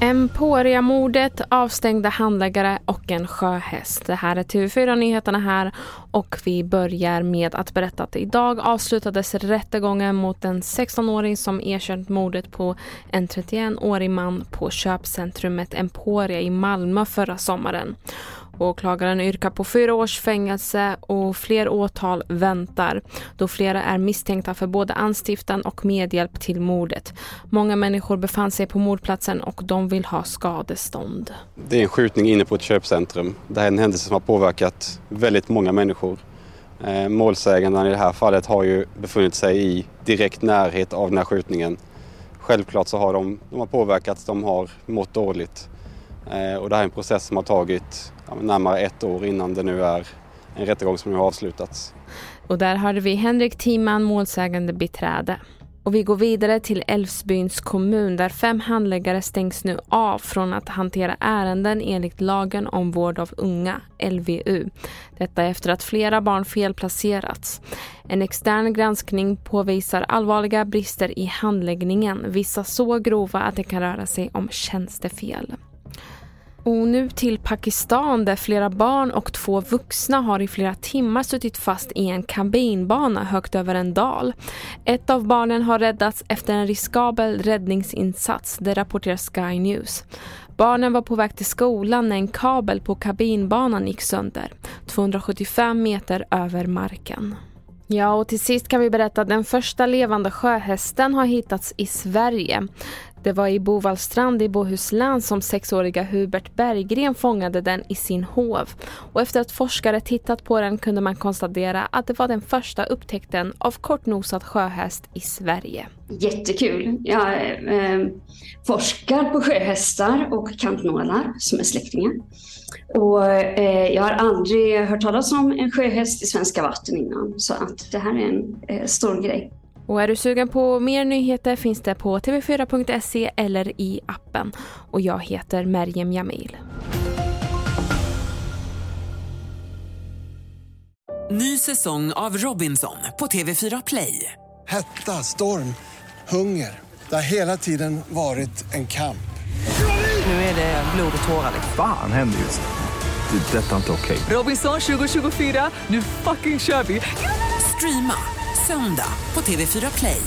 Emporia-mordet, avstängda handläggare och en sjöhäst. Det här är TV4 Nyheterna här och vi börjar med att berätta att idag avslutades rättegången mot en 16-åring som erkänt mordet på en 31-årig man på köpcentrumet Emporia i Malmö förra sommaren. Åklagaren yrkar på fyra års fängelse och fler åtal väntar då flera är misstänkta för både anstiftan och medhjälp till mordet. Många människor befann sig på mordplatsen och de vill ha skadestånd. Det är en skjutning inne på ett köpcentrum. Det här är en händelse som har påverkat väldigt många människor. Eh, målsäganden i det här fallet har ju befunnit sig i direkt närhet av den här skjutningen. Självklart så har de, de har påverkats, de har mått dåligt. Eh, och det här är en process som har tagit närmare ett år innan det nu är en rättegång som nu har avslutats. Och där hörde vi Henrik Timan, målsägande biträde. Och vi går vidare till Älvsbyns kommun där fem handläggare stängs nu av från att hantera ärenden enligt lagen om vård av unga, LVU. Detta efter att flera barn felplacerats. En extern granskning påvisar allvarliga brister i handläggningen, vissa så grova att det kan röra sig om tjänstefel. Och nu till Pakistan där flera barn och två vuxna har i flera timmar suttit fast i en kabinbana högt över en dal. Ett av barnen har räddats efter en riskabel räddningsinsats, det rapporterar Sky News. Barnen var på väg till skolan när en kabel på kabinbanan gick sönder, 275 meter över marken. Ja, och till sist kan vi berätta att den första levande sjöhästen har hittats i Sverige. Det var i Bovallstrand i Bohuslän som sexåriga Hubert Berggren fångade den i sin hov. Och efter att forskare tittat på den kunde man konstatera att det var den första upptäckten av kortnosad sjöhäst i Sverige. Jättekul. Jag eh, forskar på sjöhästar och kantnålar som är släktingar. Och, eh, jag har aldrig hört talas om en sjöhäst i svenska vatten innan så att det här är en eh, stor grej. Och är du sugen på mer nyheter finns det på tv4.se eller i appen. Och jag heter Merjem Jamil. Ny säsong av Robinson på TV4 Play. Hetta, storm, hunger. Det har hela tiden varit en kamp. Nu är det blod och tårar. Fan händer just det. det detta är inte okej. Okay. Robinson 2024, nu fucking kör vi. Streama söndag på TV4 Play.